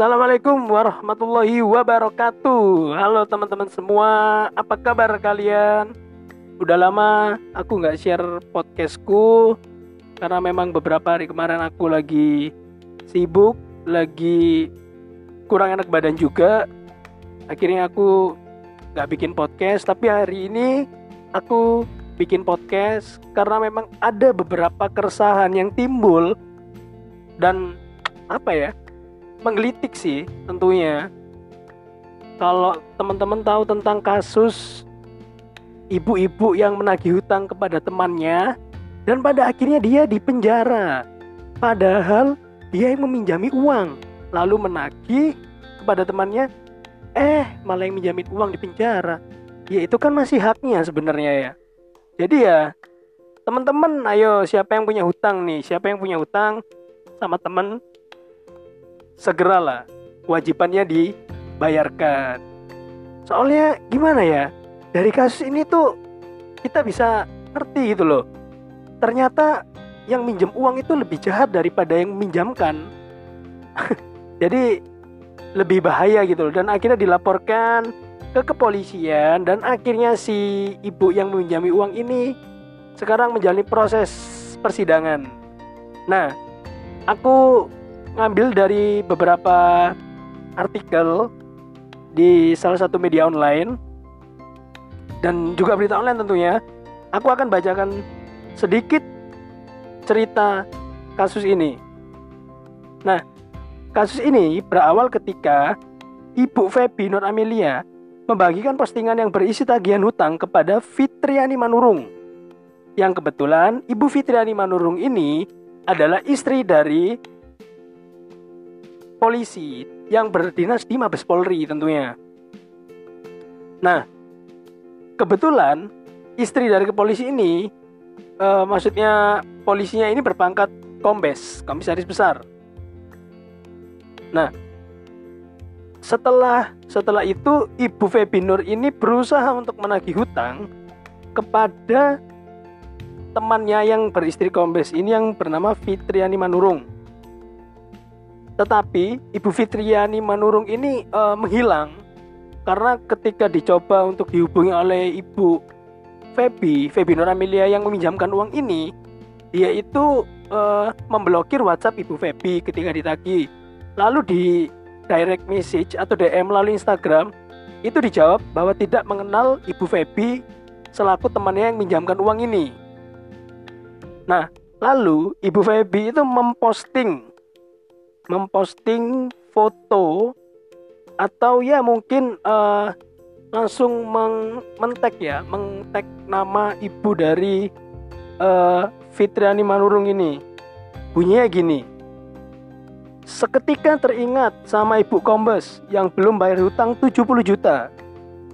Assalamualaikum warahmatullahi wabarakatuh Halo teman-teman semua Apa kabar kalian? Udah lama aku nggak share podcastku Karena memang beberapa hari kemarin aku lagi sibuk Lagi kurang enak badan juga Akhirnya aku nggak bikin podcast Tapi hari ini aku bikin podcast Karena memang ada beberapa keresahan yang timbul Dan apa ya menggelitik sih tentunya. Kalau teman-teman tahu tentang kasus ibu-ibu yang menagih hutang kepada temannya dan pada akhirnya dia dipenjara. Padahal dia yang meminjami uang lalu menagih kepada temannya eh malah yang minjamin uang di penjara. Ya itu kan masih haknya sebenarnya ya. Jadi ya teman-teman ayo siapa yang punya hutang nih? Siapa yang punya hutang sama teman segeralah kewajibannya dibayarkan. Soalnya gimana ya? Dari kasus ini tuh kita bisa ngerti gitu loh. Ternyata yang minjem uang itu lebih jahat daripada yang minjamkan. Jadi lebih bahaya gitu loh dan akhirnya dilaporkan ke kepolisian dan akhirnya si ibu yang meminjami uang ini sekarang menjalani proses persidangan. Nah, aku ngambil dari beberapa artikel di salah satu media online dan juga berita online tentunya. Aku akan bacakan sedikit cerita kasus ini. Nah, kasus ini berawal ketika Ibu Feby Nur Amelia membagikan postingan yang berisi tagihan hutang kepada Fitriani Manurung. Yang kebetulan Ibu Fitriani Manurung ini adalah istri dari polisi yang berdinas di Mabes Polri tentunya. Nah, kebetulan istri dari kepolisi ini, uh, maksudnya polisinya ini berpangkat kombes, komisaris besar. Nah, setelah setelah itu Ibu Febi Nur ini berusaha untuk menagih hutang kepada temannya yang beristri kombes ini yang bernama Fitriani Manurung. Tetapi Ibu Fitriani Manurung ini uh, menghilang karena ketika dicoba untuk dihubungi oleh Ibu Feby, Feby Nur Amelia yang meminjamkan uang ini, dia itu uh, memblokir WhatsApp Ibu Feby ketika ditagih. Lalu di direct message atau DM melalui Instagram itu dijawab bahwa tidak mengenal Ibu Feby selaku temannya yang meminjamkan uang ini. Nah, lalu Ibu Feby itu memposting memposting foto atau ya mungkin uh, langsung meng mentek ya, mentek nama ibu dari uh, Fitriani Manurung ini. Bunyinya gini. Seketika teringat sama ibu Kombes yang belum bayar hutang 70 juta.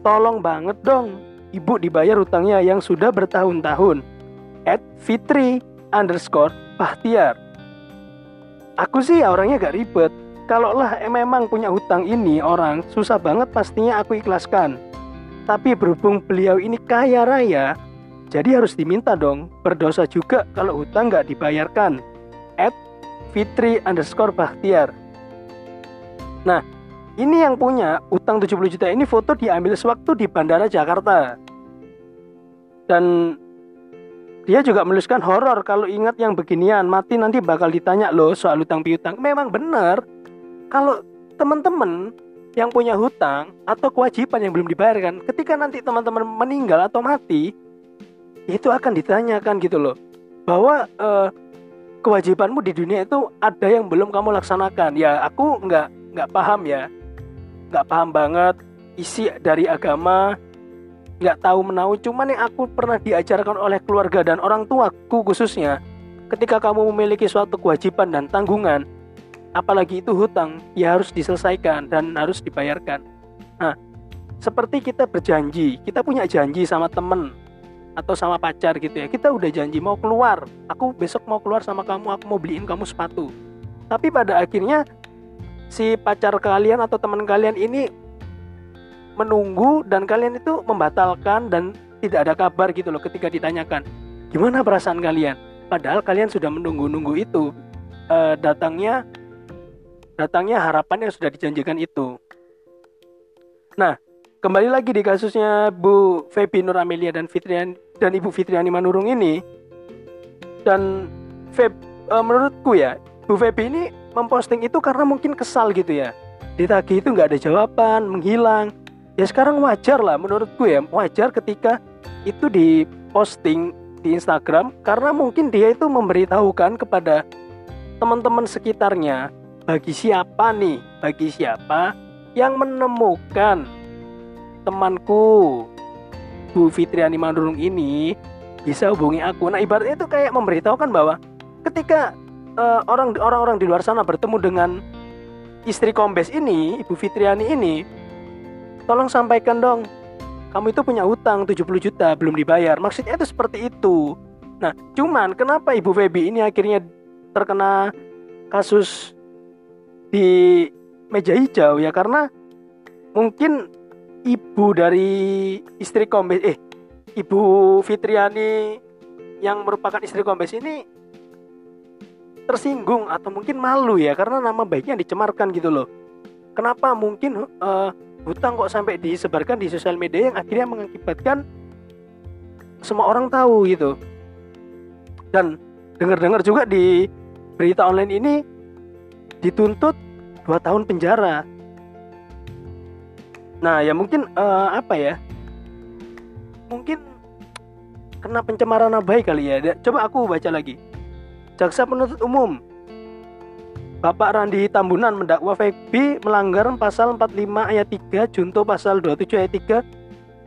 Tolong banget dong, ibu dibayar hutangnya yang sudah bertahun-tahun. At Fitri underscore Bahtiar aku sih ya orangnya gak ribet. Kalau lah memang punya hutang ini orang susah banget pastinya aku ikhlaskan. Tapi berhubung beliau ini kaya raya jadi harus diminta dong berdosa juga kalau hutang gak dibayarkan. At Fitri underscore Bahtiar. Nah ini yang punya utang 70 juta ini foto diambil sewaktu di Bandara Jakarta. Dan dia juga menuliskan horor kalau ingat yang beginian, mati nanti bakal ditanya loh soal hutang piutang. Memang benar. Kalau teman-teman yang punya hutang atau kewajiban yang belum dibayarkan, ketika nanti teman-teman meninggal atau mati, itu akan ditanyakan gitu loh. Bahwa uh, kewajibanmu di dunia itu ada yang belum kamu laksanakan. Ya, aku nggak nggak paham ya. Nggak paham banget isi dari agama nggak tahu menahu cuman yang aku pernah diajarkan oleh keluarga dan orang tuaku khususnya ketika kamu memiliki suatu kewajiban dan tanggungan apalagi itu hutang ya harus diselesaikan dan harus dibayarkan. Nah seperti kita berjanji kita punya janji sama temen atau sama pacar gitu ya kita udah janji mau keluar aku besok mau keluar sama kamu aku mau beliin kamu sepatu. Tapi pada akhirnya si pacar kalian atau teman kalian ini menunggu dan kalian itu membatalkan dan tidak ada kabar gitu loh ketika ditanyakan gimana perasaan kalian? Padahal kalian sudah menunggu-nunggu itu e, datangnya datangnya harapan yang sudah dijanjikan itu. Nah, kembali lagi di kasusnya Bu Febi Nur Amelia dan Fitrian dan Ibu Fitriani Manurung ini. Dan Feb uh, menurutku ya Bu Febi ini memposting itu karena mungkin kesal gitu ya. Ditagih itu nggak ada jawaban menghilang ya sekarang wajar lah menurutku ya wajar ketika itu diposting di Instagram karena mungkin dia itu memberitahukan kepada teman-teman sekitarnya bagi siapa nih bagi siapa yang menemukan temanku Bu Fitriani Mandurung ini bisa hubungi aku. Nah ibaratnya itu kayak memberitahukan bahwa ketika uh, orang orang-orang di luar sana bertemu dengan istri kombes ini, Ibu Fitriani ini, tolong sampaikan dong, kamu itu punya utang 70 juta belum dibayar. Maksudnya itu seperti itu. Nah, cuman kenapa Ibu Feby ini akhirnya terkena kasus di meja hijau ya karena mungkin ibu dari istri kombes eh ibu Fitriani yang merupakan istri kombes ini tersinggung atau mungkin malu ya karena nama baiknya dicemarkan gitu loh kenapa mungkin uh, hutang kok sampai disebarkan di sosial media yang akhirnya mengakibatkan semua orang tahu gitu dan dengar-dengar juga di berita online ini dituntut dua tahun penjara Nah, ya mungkin uh, apa ya? Mungkin kena pencemaran nama baik kali ya. Coba aku baca lagi. Jaksa penuntut umum Bapak Randi Tambunan mendakwa Febi melanggar pasal 45 ayat 3 junto pasal 27 ayat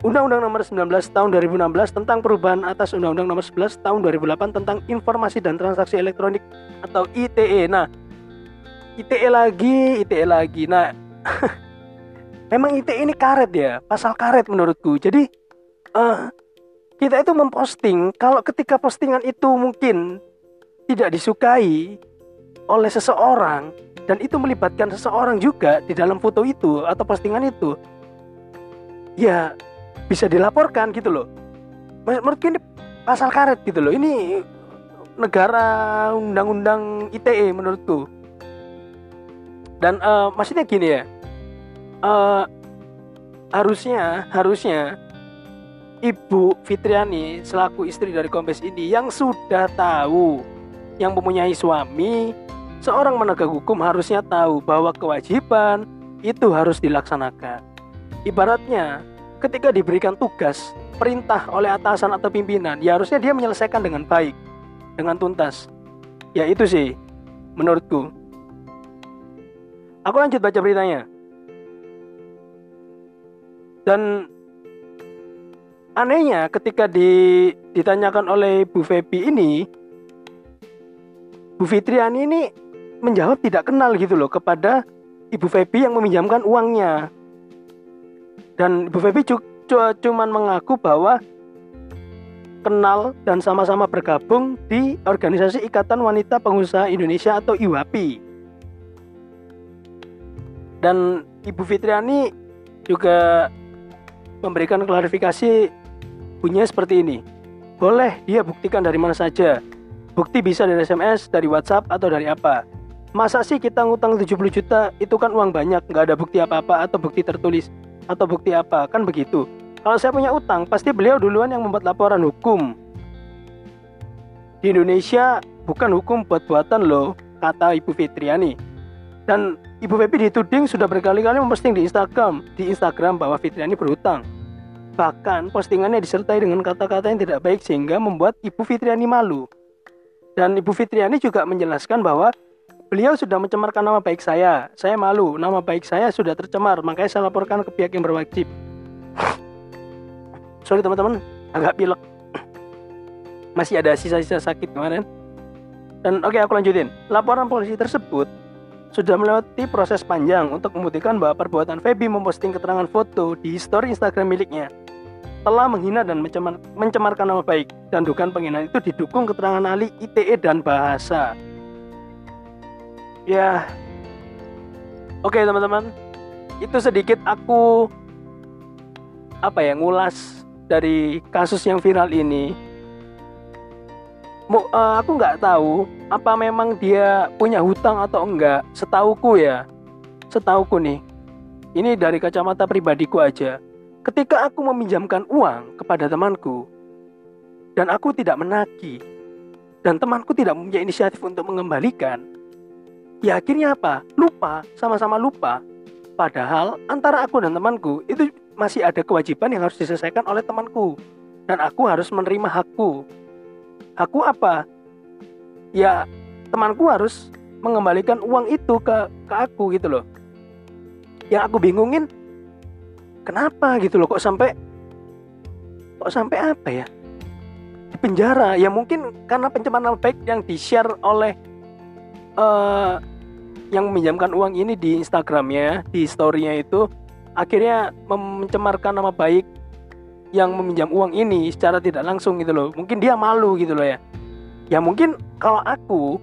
3 Undang-Undang Nomor 19 Tahun 2016 tentang perubahan atas Undang-Undang Nomor 11 Tahun 2008 tentang Informasi dan Transaksi Elektronik atau ITE. Nah, ITE lagi, ITE lagi. Nah, memang ITE ini karet ya pasal karet menurutku jadi uh, kita itu memposting kalau ketika postingan itu mungkin tidak disukai oleh seseorang dan itu melibatkan seseorang juga di dalam foto itu atau postingan itu ya bisa dilaporkan gitu loh. Menurutku ini pasal karet gitu loh. Ini negara undang-undang ITE menurutku. Dan uh, maksudnya gini ya uh, harusnya harusnya Ibu Fitriani selaku istri dari Kombes ini yang sudah tahu yang mempunyai suami seorang menegak hukum harusnya tahu bahwa kewajiban itu harus dilaksanakan. Ibaratnya ketika diberikan tugas perintah oleh atasan atau pimpinan ya harusnya dia menyelesaikan dengan baik dengan tuntas. Ya itu sih menurutku. Aku lanjut baca beritanya. Dan anehnya ketika di, ditanyakan oleh Bu Febi ini, Bu Fitriani ini menjawab tidak kenal gitu loh kepada Ibu Febi yang meminjamkan uangnya. Dan Ibu Febi cuma mengaku bahwa kenal dan sama-sama bergabung di organisasi Ikatan Wanita Pengusaha Indonesia atau IWAPI. Dan Ibu Fitriani juga memberikan klarifikasi punya seperti ini. Boleh dia buktikan dari mana saja. Bukti bisa dari SMS, dari WhatsApp, atau dari apa. Masa sih kita ngutang 70 juta itu kan uang banyak, nggak ada bukti apa-apa atau bukti tertulis atau bukti apa, kan begitu. Kalau saya punya utang, pasti beliau duluan yang membuat laporan hukum. Di Indonesia bukan hukum buat-buatan loh, kata Ibu Fitriani. Dan Ibu Febi dituding sudah berkali-kali memposting di Instagram, di Instagram bahwa Fitriani berhutang. Bahkan postingannya disertai dengan kata-kata yang tidak baik sehingga membuat Ibu Fitriani malu. Dan Ibu Fitriani juga menjelaskan bahwa beliau sudah mencemarkan nama baik saya. Saya malu, nama baik saya sudah tercemar, makanya saya laporkan ke pihak yang berwajib. Sorry teman-teman, agak pilek. Masih ada sisa-sisa sakit kemarin. Dan oke okay, aku lanjutin. Laporan polisi tersebut sudah melewati proses panjang untuk membuktikan bahwa perbuatan Feby memposting keterangan foto di story Instagram miliknya telah menghina dan mencemar, mencemarkan nama baik dan dugaan penghinaan itu didukung keterangan ahli ITE dan bahasa. Ya, oke okay, teman-teman, itu sedikit aku apa ya ngulas dari kasus yang viral ini. uh, aku nggak tahu apa memang dia punya hutang atau enggak. Setauku ya. Setauku nih. Ini dari kacamata pribadiku aja. Ketika aku meminjamkan uang kepada temanku dan aku tidak menagih dan temanku tidak punya inisiatif untuk mengembalikan ya akhirnya apa? Lupa sama-sama lupa. Padahal antara aku dan temanku itu masih ada kewajiban yang harus diselesaikan oleh temanku. Dan aku harus menerima hakku. Aku apa? Ya temanku harus mengembalikan uang itu ke ke aku gitu loh. Yang aku bingungin kenapa gitu loh? Kok sampai kok sampai apa ya? Di penjara. Ya mungkin karena pencemaran baik yang di share oleh uh, yang meminjamkan uang ini di Instagramnya di storynya itu akhirnya mencemarkan nama baik yang meminjam uang ini secara tidak langsung gitu loh. Mungkin dia malu gitu loh ya. Ya mungkin kalau aku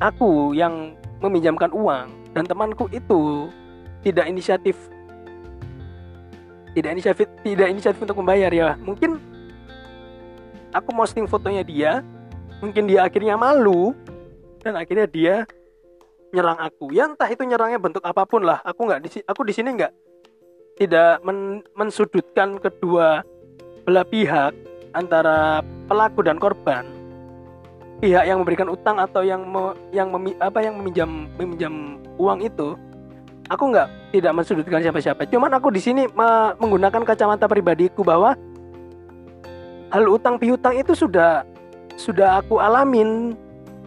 aku yang meminjamkan uang dan temanku itu tidak inisiatif tidak inisiatif tidak inisiatif untuk membayar ya. Mungkin aku posting fotonya dia mungkin dia akhirnya malu dan akhirnya dia nyerang aku. Ya entah itu nyerangnya bentuk apa pun lah. Aku nggak aku di sini nggak tidak men, mensudutkan kedua belah pihak antara pelaku dan korban. Pihak yang memberikan utang atau yang me, yang memi, apa yang meminjam meminjam uang itu aku nggak tidak mensudutkan siapa-siapa. Cuman aku di sini me, menggunakan kacamata pribadiku bahwa hal utang piutang itu sudah sudah aku alamin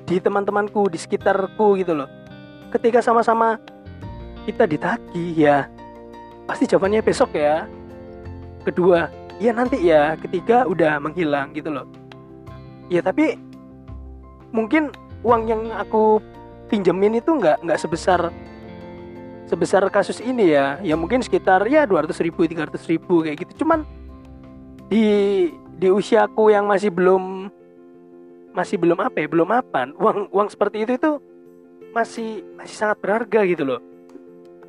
di teman-temanku di sekitarku gitu loh ketika sama-sama kita ditagih ya pasti jawabannya besok ya. Kedua ya nanti ya. Ketiga udah menghilang gitu loh. Ya tapi mungkin uang yang aku pinjemin itu nggak nggak sebesar sebesar kasus ini ya. Ya mungkin sekitar ya 200 ribu 300 ribu kayak gitu. Cuman di di usiaku yang masih belum masih belum apa ya belum apa uang uang seperti itu itu masih masih sangat berharga gitu loh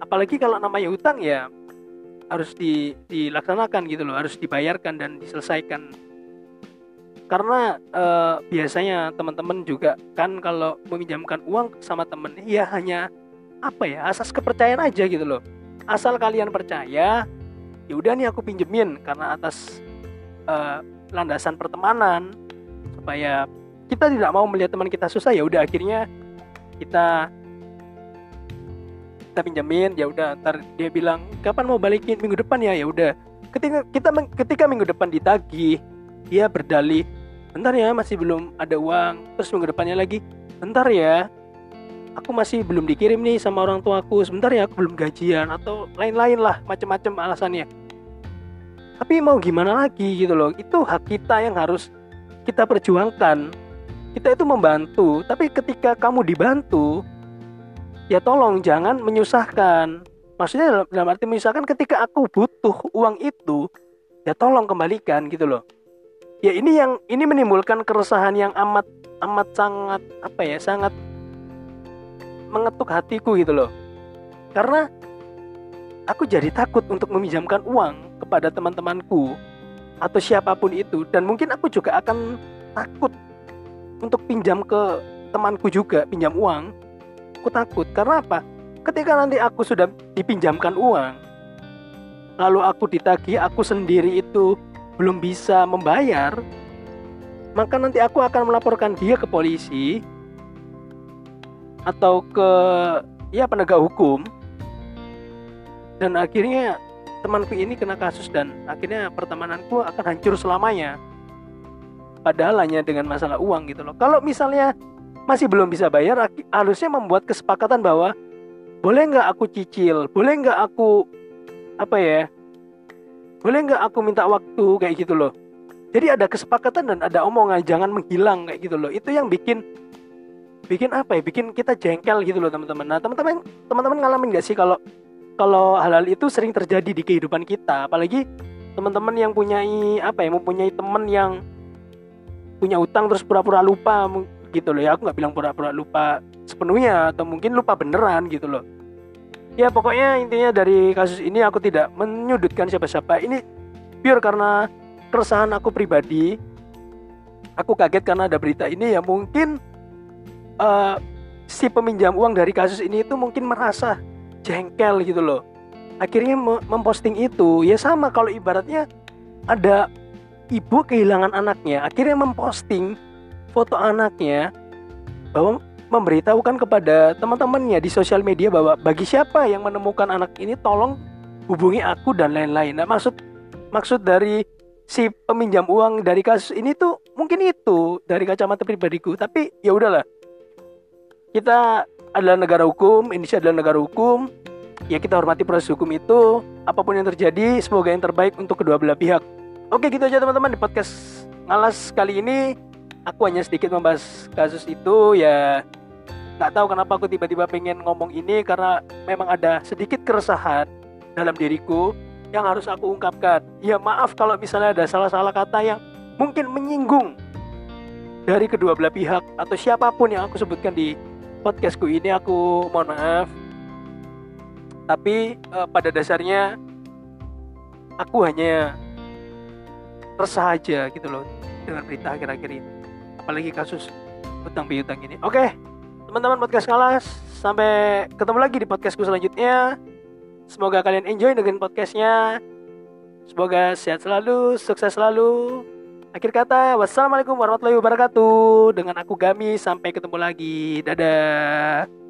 apalagi kalau namanya utang ya harus di, dilaksanakan gitu loh, harus dibayarkan dan diselesaikan. Karena eh, biasanya teman-teman juga kan kalau meminjamkan uang sama temen ya hanya apa ya asas kepercayaan aja gitu loh. Asal kalian percaya, ya udah nih aku pinjemin karena atas eh, landasan pertemanan supaya kita tidak mau melihat teman kita susah ya udah akhirnya kita kita pinjamin ya udah ntar dia bilang kapan mau balikin? Minggu depan ya? Ya udah. Ketika kita ketika minggu depan ditagih dia berdalih bentar ya masih belum ada uang. Terus minggu depannya lagi bentar ya aku masih belum dikirim nih sama orang tuaku sebentar ya aku belum gajian atau lain-lain lah macam-macam alasannya. Tapi mau gimana lagi gitu loh itu hak kita yang harus kita perjuangkan kita itu membantu tapi ketika kamu dibantu ya tolong jangan menyusahkan. Maksudnya dalam, dalam arti menyusahkan ketika aku butuh uang itu ya tolong kembalikan gitu loh. Ya ini yang ini menimbulkan keresahan yang amat amat sangat apa ya sangat mengetuk hatiku gitu loh. Karena aku jadi takut untuk meminjamkan uang kepada teman-temanku atau siapa pun itu dan mungkin aku juga akan takut untuk pinjam ke temanku juga pinjam uang. Aku takut karena apa? Ketika nanti aku sudah dipinjamkan uang, lalu aku ditagih, aku sendiri itu belum bisa membayar, maka nanti aku akan melaporkan dia ke polisi atau ke ya penegak hukum. Dan akhirnya temanku ini kena kasus dan akhirnya pertemananku akan hancur selamanya padahal hanya dengan masalah uang gitu loh. Kalau misalnya masih belum bisa bayar harusnya membuat kesepakatan bahwa boleh nggak aku cicil? Boleh nggak aku apa ya? Boleh nggak aku minta waktu? Kayak gitu loh. Jadi ada kesepakatan dan ada omongan jangan menghilang kayak gitu loh. Itu yang bikin bikin apa ya? Bikin kita jengkel gitu loh teman-teman. Nah teman-teman teman-teman ngalamin nggak sih kalau kalau hal-hal itu sering terjadi di kehidupan kita? Apalagi teman-teman yang punya apa ya mempunyai teman yang punya utang terus pura-pura lupa gitu loh ya. Aku nggak bilang pura-pura lupa sepenuhnya atau mungkin lupa beneran gitu loh. Ya pokoknya intinya dari kasus ini aku tidak menyudutkan siapa-siapa. Ini pure karena keresahan aku pribadi. Aku kaget karena ada berita ini ya. Mungkin uh, si peminjam uang dari kasus ini itu mungkin merasa jengkel gitu loh. Akhirnya memposting itu. Ya sama kalau ibaratnya ada ibu kehilangan anaknya akhirnya memposting foto anaknya bahwa memberitahukan kepada teman-temannya di sosial media bahwa bagi siapa yang menemukan anak ini tolong hubungi aku dan lain-lain. Nah, maksud maksud dari si peminjam uang dari kasus ini tuh mungkin itu dari kacamata pribadiku, tapi ya udahlah. Kita adalah negara hukum, Indonesia adalah negara hukum. Ya kita hormati proses hukum itu. Apa pun yang terjadi, semoga yang terbaik untuk kedua belah pihak. Oke, gitu aja teman-teman di podcast ngalas kali ini. Aku hanya sedikit membahas kasus itu ya. Nggak tahu kenapa aku tiba-tiba pengen ngomong ini karena memang ada sedikit keresahan dalam diriku yang harus aku ungkapkan. Ya maaf kalau misalnya ada salah-salah kata yang mungkin menyinggung dari kedua belah pihak atau siapa pun yang aku sebutkan di podcastku ini aku mohon maaf. Tapi eh, pada dasarnya aku hanya resah aja gitu loh dengan berita akhir-akhir ini. Apalagi kasus utang piutang ini. Oke teman-teman podcast ngalas sampai ketemu lagi di podcastku selanjutnya. Semoga kalian enjoy dengan podcastnya. Semoga sehat selalu sukses selalu. Akhir kata wassalamualaikum warahmatullahi wabarakatuh. Dengan aku Gami sampai ketemu lagi. Dadah